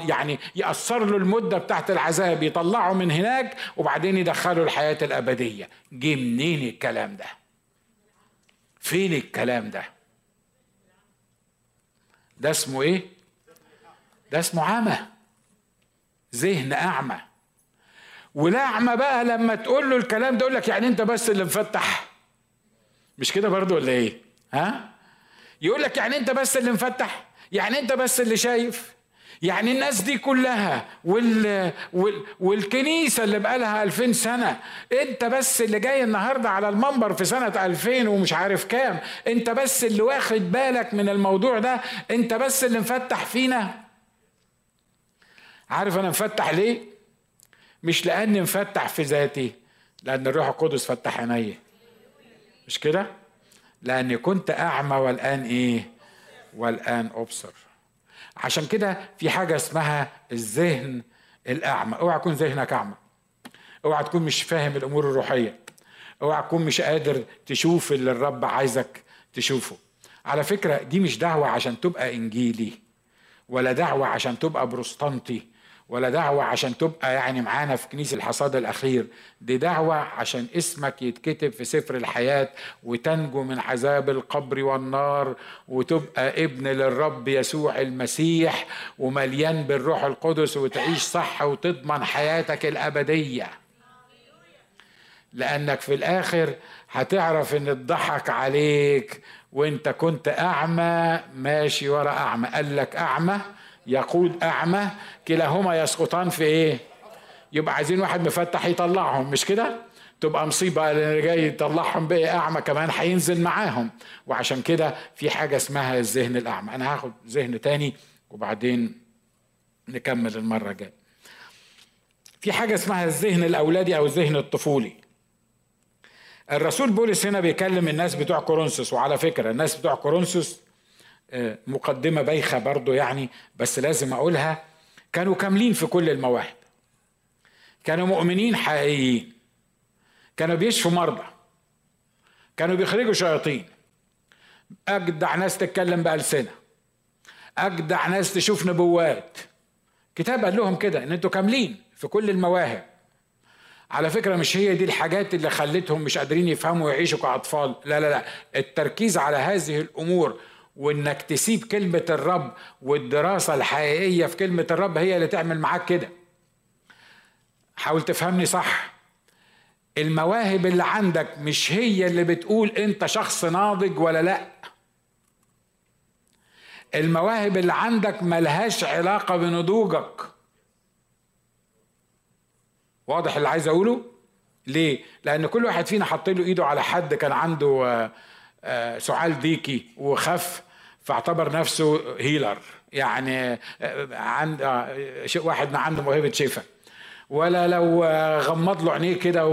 يعني يأثر له المدة بتاعت العذاب يطلعه من هناك وبعدين يدخله الحياة الأبدية. جه منين الكلام ده؟ فين الكلام ده؟ ده اسمه إيه؟ ده اسمه عمى ذهن أعمى. والاعمى بقى لما تقول له الكلام ده يقول لك يعني أنت بس اللي مفتح. مش كده برضو ولا إيه؟ ها؟ يقول لك يعني أنت بس اللي مفتح يعني أنت بس اللي شايف. يعني الناس دي كلها وال... وال... والكنيسة اللي بقالها ألفين سنة أنت بس اللي جاي النهاردة على المنبر في سنة ألفين ومش عارف كام أنت بس اللي واخد بالك من الموضوع ده أنت بس اللي مفتح فينا. عارف أنا مفتح ليه؟ مش لأني مفتح في ذاتي لأن الروح القدس فتح عيني. مش كده؟ لأني كنت أعمى والآن إيه؟ والآن أبصر. عشان كده في حاجة اسمها الذهن الأعمى. أوعى يكون ذهنك أعمى. أوعى تكون مش فاهم الأمور الروحية. أوعى تكون مش قادر تشوف اللي الرب عايزك تشوفه. على فكرة دي مش دعوة عشان تبقى إنجيلي ولا دعوة عشان تبقى بروستانتي. ولا دعوة عشان تبقى يعني معانا في كنيسة الحصاد الأخير. دي دعوة عشان اسمك يتكتب في سفر الحياة وتنجو من عذاب القبر والنار وتبقى ابن للرب يسوع المسيح ومليان بالروح القدس وتعيش صح وتضمن حياتك الأبدية. لأنك في الآخر هتعرف إن اتضحك عليك. وإنت كنت أعمى ماشي ورا أعمى. قال لك أعمى يقود أعمى كلاهما يسقطان في إيه؟ يبقى عايزين واحد مفتح يطلعهم مش كده؟ تبقى مصيبة اللي جاي يطلعهم بقى أعمى كمان هينزل معاهم. وعشان كده في حاجة اسمها الذهن الأعمى. أنا هاخد ذهن تاني وبعدين نكمل المرة الجاية. في حاجة اسمها الذهن الأولادي أو الذهن الطفولي. الرسول بولس هنا بيكلم الناس بتوع كورنثوس وعلى فكرة الناس بتوع كورنثوس مقدمة بايخة برضو يعني بس لازم أقولها. كانوا كاملين في كل المواهب. كانوا مؤمنين حقيقيين. كانوا بيشفوا مرضى. كانوا بيخرجوا شياطين. أجدع ناس تتكلم بألسنة. أجدع ناس تشوف نبوات. كتاب قال لهم كده إن أنتوا كاملين في كل المواهب. على فكرة مش هي دي الحاجات اللي خلتهم مش قادرين يفهموا ويعيشوا كأطفال. لا لا لا. التركيز على هذه الأمور وإنك تسيب كلمة الرب والدراسة الحقيقية في كلمة الرب هي اللي تعمل معاك كده. حاول تفهمني صح. المواهب اللي عندك مش هي اللي بتقول أنت شخص ناضج ولا لأ. المواهب اللي عندك ملهاش علاقة بنضوجك. واضح اللي عايز أقوله؟ ليه؟ لأن كل واحد فينا حط له إيده على حد كان عنده آه، سعال ديكي وخف فاعتبر نفسه هيلر. يعني آه، عند واحد ما عنده موهبة شفاء ولا لو غمض له عينيه كده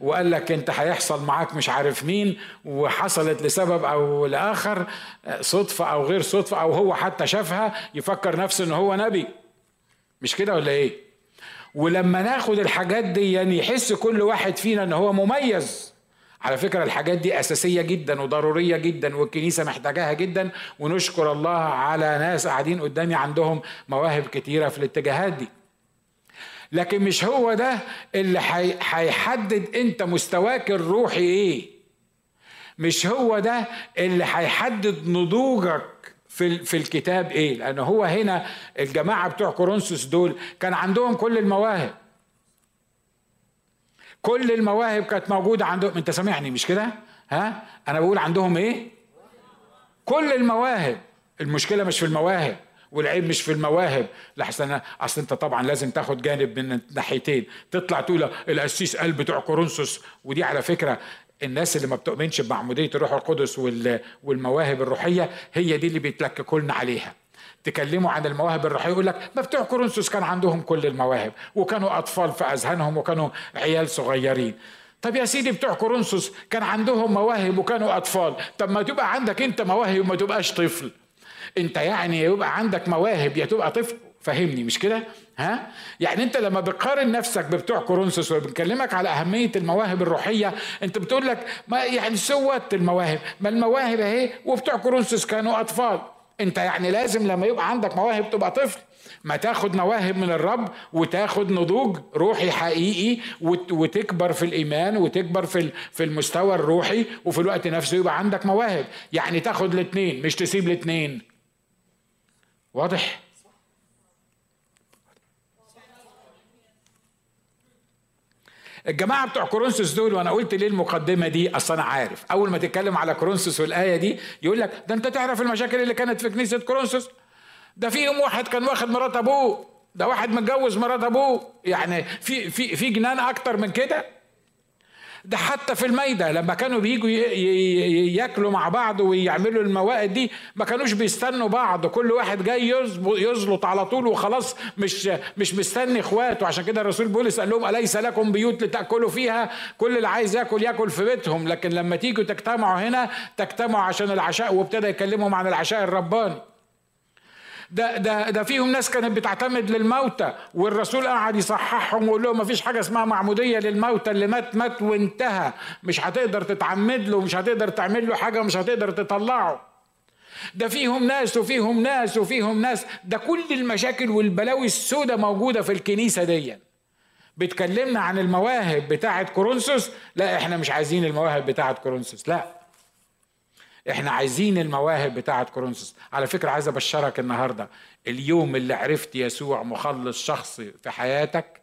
وقال لك انت هيحصل معاك مش عارف مين وحصلت لسبب أو لآخر صدفة أو غير صدفة أو هو حتى شافها يفكر نفسه إن هو نبي. مش كده ولا إيه؟ ولما ناخد الحاجات دي يعني يحس كل واحد فينا إن هو مميز. على فكرة الحاجات دي أساسية جدا وضرورية جدا والكنيسة محتاجاها جدا ونشكر الله على ناس قاعدين قدامي عندهم مواهب كتيرة في الاتجاهات دي. لكن مش هو ده اللي هيحدد أنت مستواك الروحي إيه. مش هو ده اللي هيحدد نضوجك في في الكتاب إيه. لأن هو هنا الجماعة بتوع كورنثوس دول كان عندهم كل المواهب. كل المواهب كانت موجودة عندهم. انت سامعني مش كده؟ ها؟ أنا بقول عندهم إيه؟ كل المواهب. المشكلة مش في المواهب والعيب مش في المواهب. لحسن اصل انت طبعا لازم تاخد جانب من الناحيتين. تطلع تقول القسيس قال بتوع كورنثوس. ودي على فكرة الناس اللي ما بتؤمنش بمعموديه الروح القدس والمواهب الروحية هي دي اللي بيتلككوا لنا عليها. تكلموا عن المواهب الروحيه يقول لك ما بتوع كورنثوس كان عندهم كل المواهب وكانوا أطفال في اذهانهم وكانوا عيال صغيرين. طب يا سيدي بتوع كورنثوس كان عندهم مواهب وكانوا أطفال طب ما تبقى عندك أنت مواهب وما تبقاش طفل. أنت يعني يبقى عندك مواهب يا تبقى طفل؟ فهمني مش كده؟ ها؟ يعني أنت لما بتقارن نفسك ببتوع كورنثوس وبنكلمك على أهمية المواهب الروحية أنت بتقول لك ما يعني سوت المواهب؟ ما المواهب أهي وبتوع كورنثوس كانوا أطفال. انت يعني لازم لما يبقى عندك مواهب تبقى طفل. ما تاخد مواهب من الرب وتاخد نضوج روحي حقيقي وتكبر في الإيمان وتكبر في في المستوى الروحي وفي الوقت نفسه يبقى عندك مواهب. يعني تاخد الاثنين مش تسيب الاثنين واضح؟ الجماعة بتوع كورنثوس دول وأنا قلت ليه المقدمة دي؟ أصل أنا عارف. أول ما تتكلم على كورنثوس والآية دي يقول لك ده أنت تعرف المشاكل اللي كانت في كنيسة كورنثوس؟ ده فيهم واحد كان واخد مرات أبوه ده واحد متجوز مرات أبوه. يعني في في في جنان أكتر من كده؟ ده حتى في المايدة لما كانوا بيجوا ياكلوا مع بعض ويعملوا الموائد دي ما كانوش بيستنوا بعض كل واحد جاي يزلط على طول وخلاص مش مش مستني إخواته. عشان كده الرسول بولس قال لهم أليس لكم بيوت لتأكلوا فيها؟ كل اللي عايز ياكل ياكل في بيتهم. لكن لما تيجوا تجتمعوا هنا تجتمعوا عشان العشاء وابتدى يكلمهم عن العشاء الرباني. ده ده ده فيهم ناس كانت بتعتمد للموتى والرسول قعد يصححهم ويقول لهم ما فيش حاجة اسمها معمودية للموتى اللي مات مات وانتهى. مش هتقدر تتعمد له مش هتقدر تعمل له حاجة مش هتقدر تطلعه. ده فيهم ناس وفيهم ناس وفيهم ناس. ده كل المشاكل والبلاوي السوداء موجودة في الكنيسة دي. بتكلمنا عن المواهب بتاعة كورنثوس؟ لا إحنا مش عايزين المواهب بتاعة كورنثوس لا. إحنا عايزين المواهب بتاعه كورنثوس. على فكرة عايز أبشرك النهارده اليوم اللي عرفت يسوع مخلص شخصي في حياتك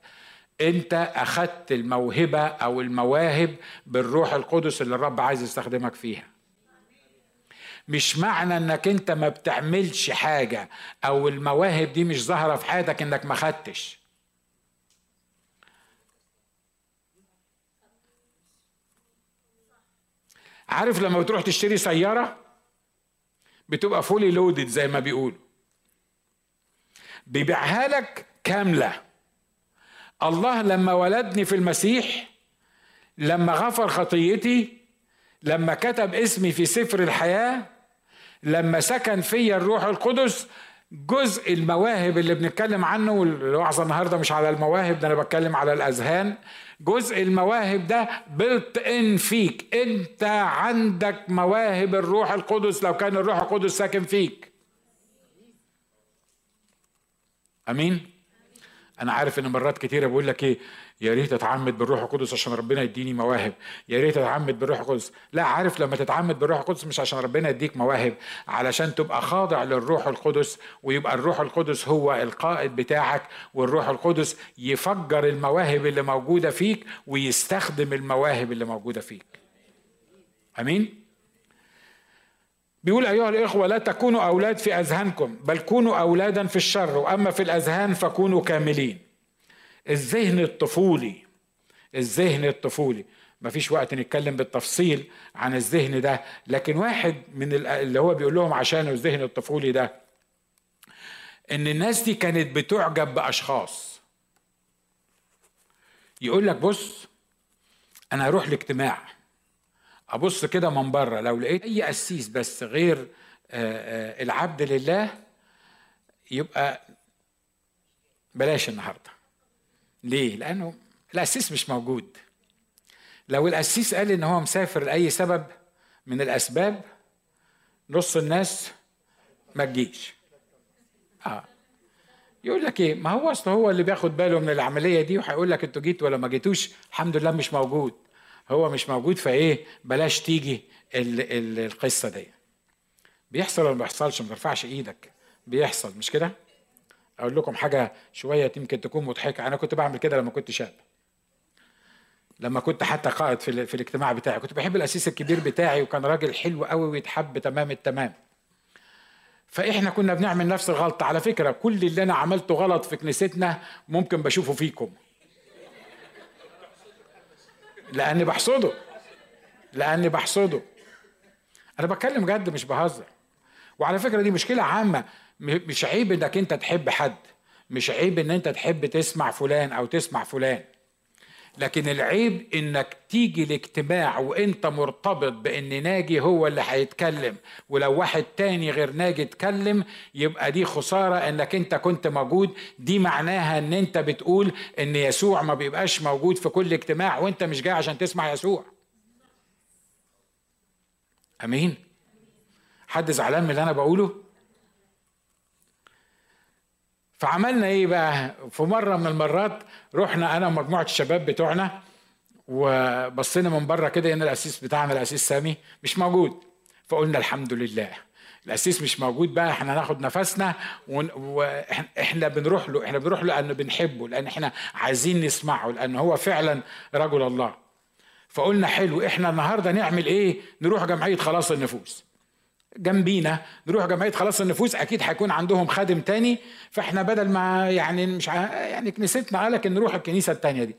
أنت اخدت الموهبة أو المواهب بالروح القدس اللي الرب عايز يستخدمك فيها. مش معنى إنك أنت ما بتعملش حاجة أو المواهب دي مش ظاهرة في حياتك إنك ما خدتش. عارف لما بتروح تشتري سيارة بتبقى فولي لودد زي ما بيقولوا. بيبيعها لك كاملة. الله لما ولدني في المسيح لما غفر خطيتي لما كتب اسمي في سفر الحياة لما سكن فيا الروح القدس جزء المواهب اللي بنتكلم عنه والوعظة النهارده مش على المواهب ده أنا بتكلم على الأذهان جزء المواهب ده بلت ان فيك. انت عندك مواهب الروح القدس لو كان الروح القدس ساكن فيك. أمين؟ أنا عارف إن مرات كتيرة بقول لك إيه يا ريت أتعمد بالروح القدس عشان ربنا يديني مواهب. يا ريت أتعمد بالروح القدس. لا عارف لما تتعمد بالروح القدس مش عشان ربنا يديك مواهب علشان تبقى خاضع للروح القدس ويبقى الروح القدس هو القائد بتاعك والروح القدس يفجر المواهب اللي موجودة فيك ويستخدم المواهب اللي موجودة فيك. آمين؟ بيقول أيها الإخوة لا تكونوا أولاد في أذهانكم بل كونوا أولادا في الشر وأما في الأذهان فكونوا كاملين. الذهن الطفولي الذهن الطفولي. مفيش وقت نتكلم بالتفصيل عن الذهن ده لكن واحد من اللي هو بيقول لهم عشان الذهن الطفولي ده إن الناس دي كانت بتعجب بأشخاص. يقول لك بص أنا هروح لاجتماع. أبص كده من بره لو لقيت أي قسيس بس غير العبد لله يبقى بلاش النهارده. ليه؟ لأنه القسيس مش موجود. لو القسيس قال إن هو مسافر لأي سبب من الأسباب نص الناس ما تجيش. آه. يقول لك إيه؟ ما هو أصل هو اللي بياخد باله من العملية دي وهيقول لك أنتوا جيتوا ولا ما جيتوش؟ الحمد لله مش موجود. هو مش موجود فإيه؟ بلاش تيجي ال ال القصة دي. بيحصل ولا ما بيحصلش؟ ما ترفعش إيدك. بيحصل مش كده؟ أقول لكم حاجة شوية يمكن تكون مضحكة. أنا كنت بعمل كده لما كنت شاب. لما كنت حتى قائد في, في الاجتماع بتاعي. كنت بحب الأسيس الكبير بتاعي وكان راجل حلو قوي ويتحب تمام التمام. فإحنا كنا بنعمل نفس الغلطة. على فكرة كل اللي أنا عملته غلط في كنيستنا ممكن بشوفه فيكم. لاني بحصده. لاني بحصده. أنا بتكلم جد مش بهزر. وعلى فكرة دي مشكلة عامة. مش عيب انك انت تحب حد. مش عيب ان انت تحب تسمع فلان أو تسمع فلان. لكن العيب إنك تيجي الاجتماع وإنت مرتبط بإن ناجي هو اللي هيتكلم ولو واحد تاني غير ناجي اتكلم يبقى دي خسارة إنك إنت كنت موجود. دي معناها إن إنت بتقول إن يسوع ما بيبقاش موجود في كل اجتماع وإنت مش جاي عشان تسمع يسوع. أمين؟ حد زعلان من اللي أنا بقوله؟ فعملنا إيه بقى؟ في مرة من المرات رحنا أنا ومجموعة الشباب بتوعنا وبصينا من بره كده ان الاسيس بتاعنا الاسيس سامي مش موجود. فقلنا الحمد لله. الاسيس مش موجود بقى إحنا ناخد نفسنا وإحنا بنروح له إحنا بنروح له لأنه بنحبه لأن إحنا عايزين نسمعه لأن هو فعلا رجل الله. فقلنا حلو إحنا النهارده نعمل إيه؟ نروح جمعية خلاص النفوس. جنبينا نروح جمعية خلاص النفوس أكيد هيكون عندهم خادم تاني. فإحنا بدل ما يعني مش ع... يعني كنيستنا قالك ان نروح الكنيسة التانية دي.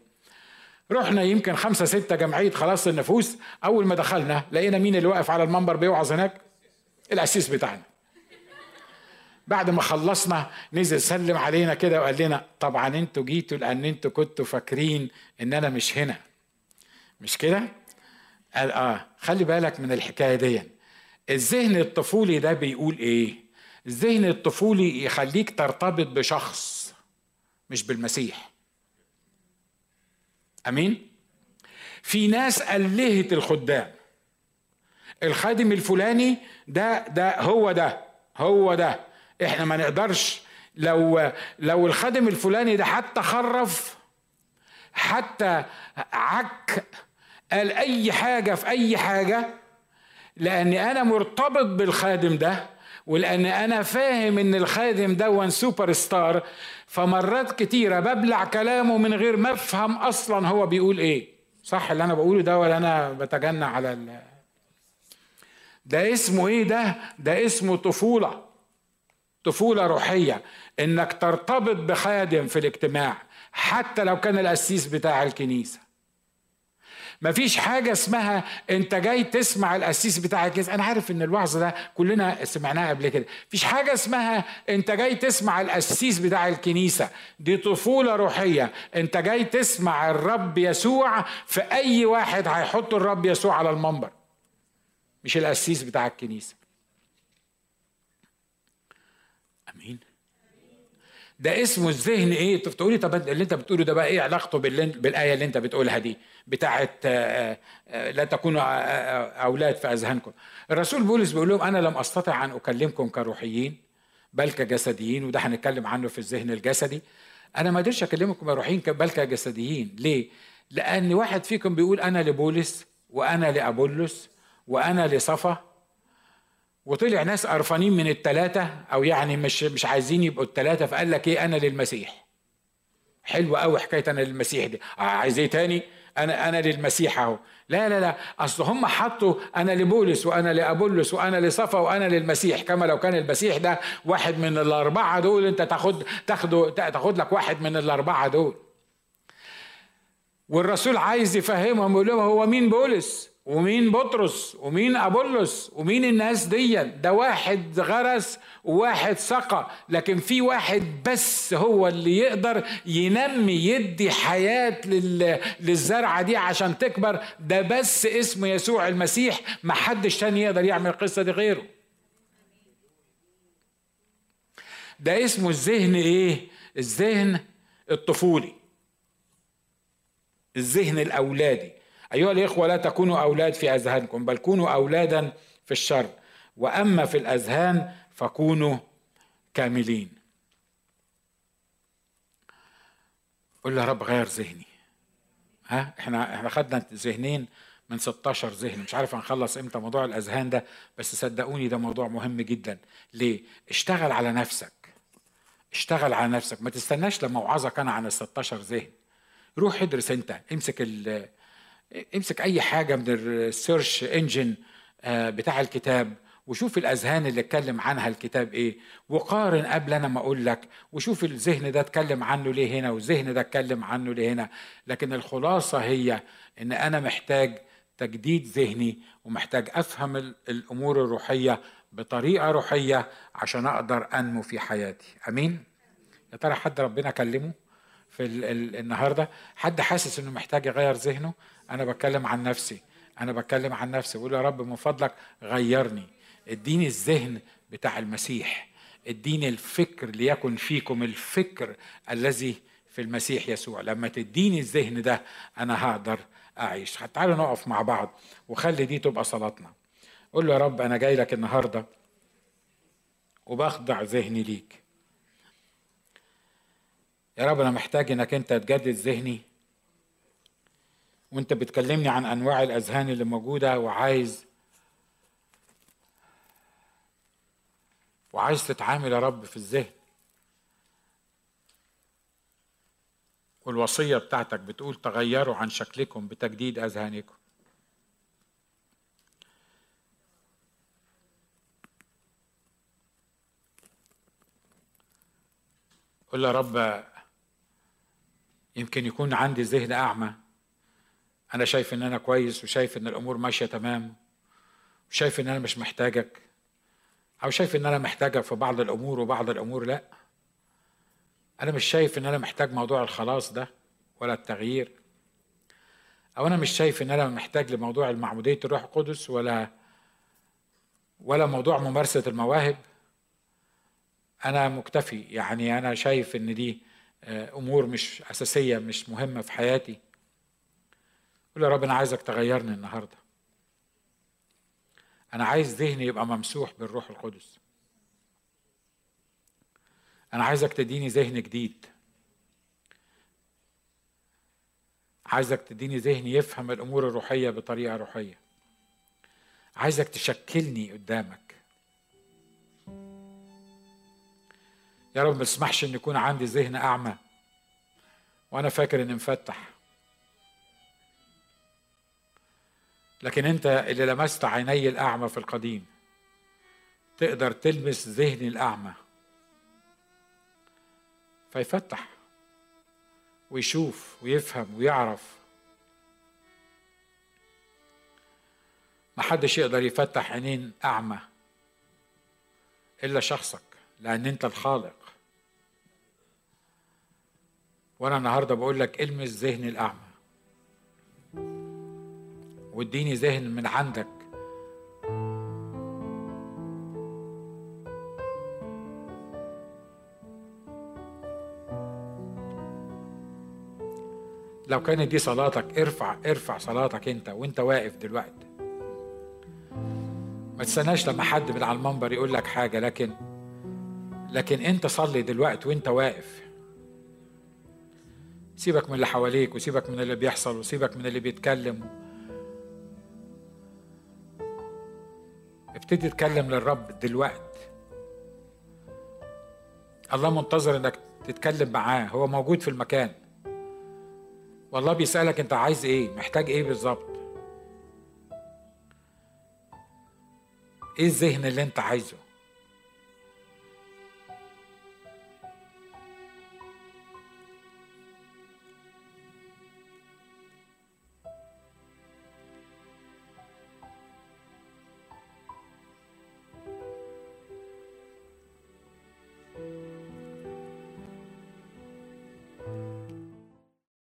رحنا يمكن خمسة ستة جمعية خلاص النفوس. أول ما دخلنا لقينا مين اللي واقف على المنبر بيوعظ هناك؟ الأسيس بتاعنا. بعد ما خلصنا نزل سلم علينا كده وقال لنا طبعا أنتوا جيتوا لأن أنتوا كنتوا فاكرين إن أنا مش هنا. مش كده؟ قال آه خلي بالك من الحكاية دي الذهن الطفولي ده بيقول إيه؟ الذهن الطفولي يخليك ترتبط بشخص مش بالمسيح. أمين؟ في ناس ألهت الخدام. الخادم الفلاني ده ده هو ده هو ده. إحنا ما نقدرش لو لو الخادم الفلاني ده حتى خرف حتى عك قال أي حاجة في أي حاجة لأني أنا مرتبط بالخادم ده ولأن أنا فاهم إن الخادم ده سوبر ستار فمرات كتيرة ببلع كلامه من غير ما أفهم أصلا هو بيقول إيه. صح اللي أنا بقوله ده ولا أنا بتجنى على ال... ده اسمه إيه ده؟ ده اسمه طفولة. طفولة روحية. إنك ترتبط بخادم في الاجتماع حتى لو كان القسيس بتاع الكنيسة. مفيش حاجة اسمها انت جاي تسمع القسيس بتاع الكنيسة. أنا عارف إن الوعظ ده كلنا سمعناه قبل كده. مفيش حاجة اسمها انت جاي تسمع القسيس بتاع الكنيسة. دي طفولة روحية. انت جاي تسمع الرب يسوع في أي واحد هيحط الرب يسوع على المنبر. مش القسيس بتاع الكنيسة. ده اسمه الذهن إيه؟ تقولي طب اللي أنت بتقوله ده بقى إيه علاقته بالآية اللي أنت بتقولها دي؟ بتاعه آه، آه، لا تكونوا آه، أولاد في أذهانكم. الرسول بولس بيقول لهم أنا لم أستطع أن أكلمكم كروحيين بل كجسديين وده هنتكلم عنه في الذهن الجسدي. أنا ما قدرتش أكلمكم كروحيين بل كجسديين. ليه؟ لأن واحد فيكم بيقول أنا لبولس وأنا لأبولس وأنا لصفا وطلع ناس قرفانين من التلاتة أو يعني مش مش عايزين يبقوا التلاتة فقال لك إيه؟ أنا للمسيح. حلوة قوي حكاية أنا للمسيح دي. آه عايز إيه تاني؟ أنا أنا للمسيح أهو. لا لا لا. أصل هم حطوا أنا لبولس وأنا لأبولس وأنا لصفا وأنا للمسيح كما لو كان المسيح ده واحد من الأربعة دول أنت تاخد تاخد تاخد لك واحد من الأربعة دول. والرسول عايز يفهمهم يقول لهم هو مين بولس؟ ومين بطرس؟ ومين أبولس؟ ومين الناس دي ده واحد غرس وواحد سقى لكن في واحد بس هو اللي يقدر ينمي يدي حياة للزرعة دي عشان تكبر. ده بس اسمه يسوع المسيح ما حدش تاني يقدر يعمل القصة دي غيره. ده اسمه الذهن إيه؟ الذهن الطفولي. الذهن الأولادي. أيها الإخوة لا تكونوا أولاد في أذهانكم بل كونوا أولادا في الشر. وأما في الأذهان فكونوا كاملين. قل يا رب غير ذهني. ها؟ إحنا إحنا خدنا ذهنين من 16 ذهن. مش عارف هنخلص إمتى موضوع الأذهان ده بس صدقوني ده موضوع مهم جدا. ليه؟ اشتغل على نفسك. اشتغل على نفسك. ما تستناش لما أوعظك أنا عن ال 16 ذهن. روح ادرس أنت. امسك امسك اي حاجة من ال search engine آه، بتاع الكتاب وشوف الأذهان اللي اتكلم عنها الكتاب إيه وقارن قبل أنا ما أقول لك وشوف الذهن ده اتكلم عنه ليه هنا والذهن ده اتكلم عنه ليه هنا. لكن الخلاصة هي إن أنا محتاج تجديد ذهني ومحتاج أفهم الأمور الروحية بطريقة روحية عشان أقدر أنمو في حياتي. أمين؟ يا ترى حد ربنا كلمه في النهارده؟ حد حاسس إنه محتاج يغير ذهنه؟ أنا بتكلم عن نفسي أنا بتكلم عن نفسي بقول يا رب من فضلك غيرني اديني الذهن بتاع المسيح اديني الفكر ليكن فيكم الفكر الذي في المسيح يسوع لما تديني الذهن ده أنا هقدر أعيش. تعالوا نقف مع بعض وخلي دي تبقى صلاتنا. قول له يا رب أنا جاي لك النهارده وبخضع ذهني ليك. يا رب أنا محتاج إنك أنت تجدد ذهني وانت بتكلمني عن انواع الاذهان اللي موجوده وعايز وعايز تتعامل يا رب في الذهن. والوصية بتاعتك بتقول تغيروا عن شكلكم بتجديد أذهانكم. قل يا رب يمكن يكون عندي ذهن أعمى. أنا شايف إن أنا كويس وشايف إن الأمور ماشية تمام وشايف إن أنا مش محتاجك أو شايف إن أنا محتاجك في بعض الأمور وبعض الأمور لأ. أنا مش شايف إن أنا محتاج موضوع الخلاص ده ولا التغيير. أو أنا مش شايف إن أنا محتاج لموضوع المعمودية الروح القدس ولا ولا موضوع ممارسة المواهب. أنا مكتفي يعني أنا شايف إن دي آه، أمور مش أساسية مش مهمة في حياتي. قول يا رب أنا عايزك تغيرني النهارده. أنا عايز ذهني يبقى ممسوح بالروح القدس. أنا عايزك تديني ذهن جديد. عايزك تديني ذهن يفهم الأمور الروحية بطريقة روحية. عايزك تشكلني قدامك. يا رب ما تسمحش إن يكون عندي ذهن أعمى وأنا فاكر إني مفتح. لكن انت اللي لمست عيني الأعمى في القديم تقدر تلمس ذهني الأعمى. فيفتح ويشوف ويفهم ويعرف. محدش يقدر يفتح عينين أعمى إلا شخصك لأن انت الخالق. وأنا النهارده بقول لك إلمس ذهن الأعمى. واديني ذهن من عندك. لو كانت دي صلاتك ارفع ارفع صلاتك انت وانت واقف دلوقتي. ما تستناش لما حد من على المنبر يقول لك حاجة لكن لكن انت صلي دلوقتي وانت واقف. سيبك من اللي حواليك وسيبك من اللي بيحصل وسيبك من اللي بيتكلم. ابتدي تتكلم للرب دلوقتي الله منتظر إنك تتكلم معاه هو موجود في المكان. والله بيسألك أنت عايز إيه محتاج إيه بالظبط. إيه الذهن اللي أنت عايزه؟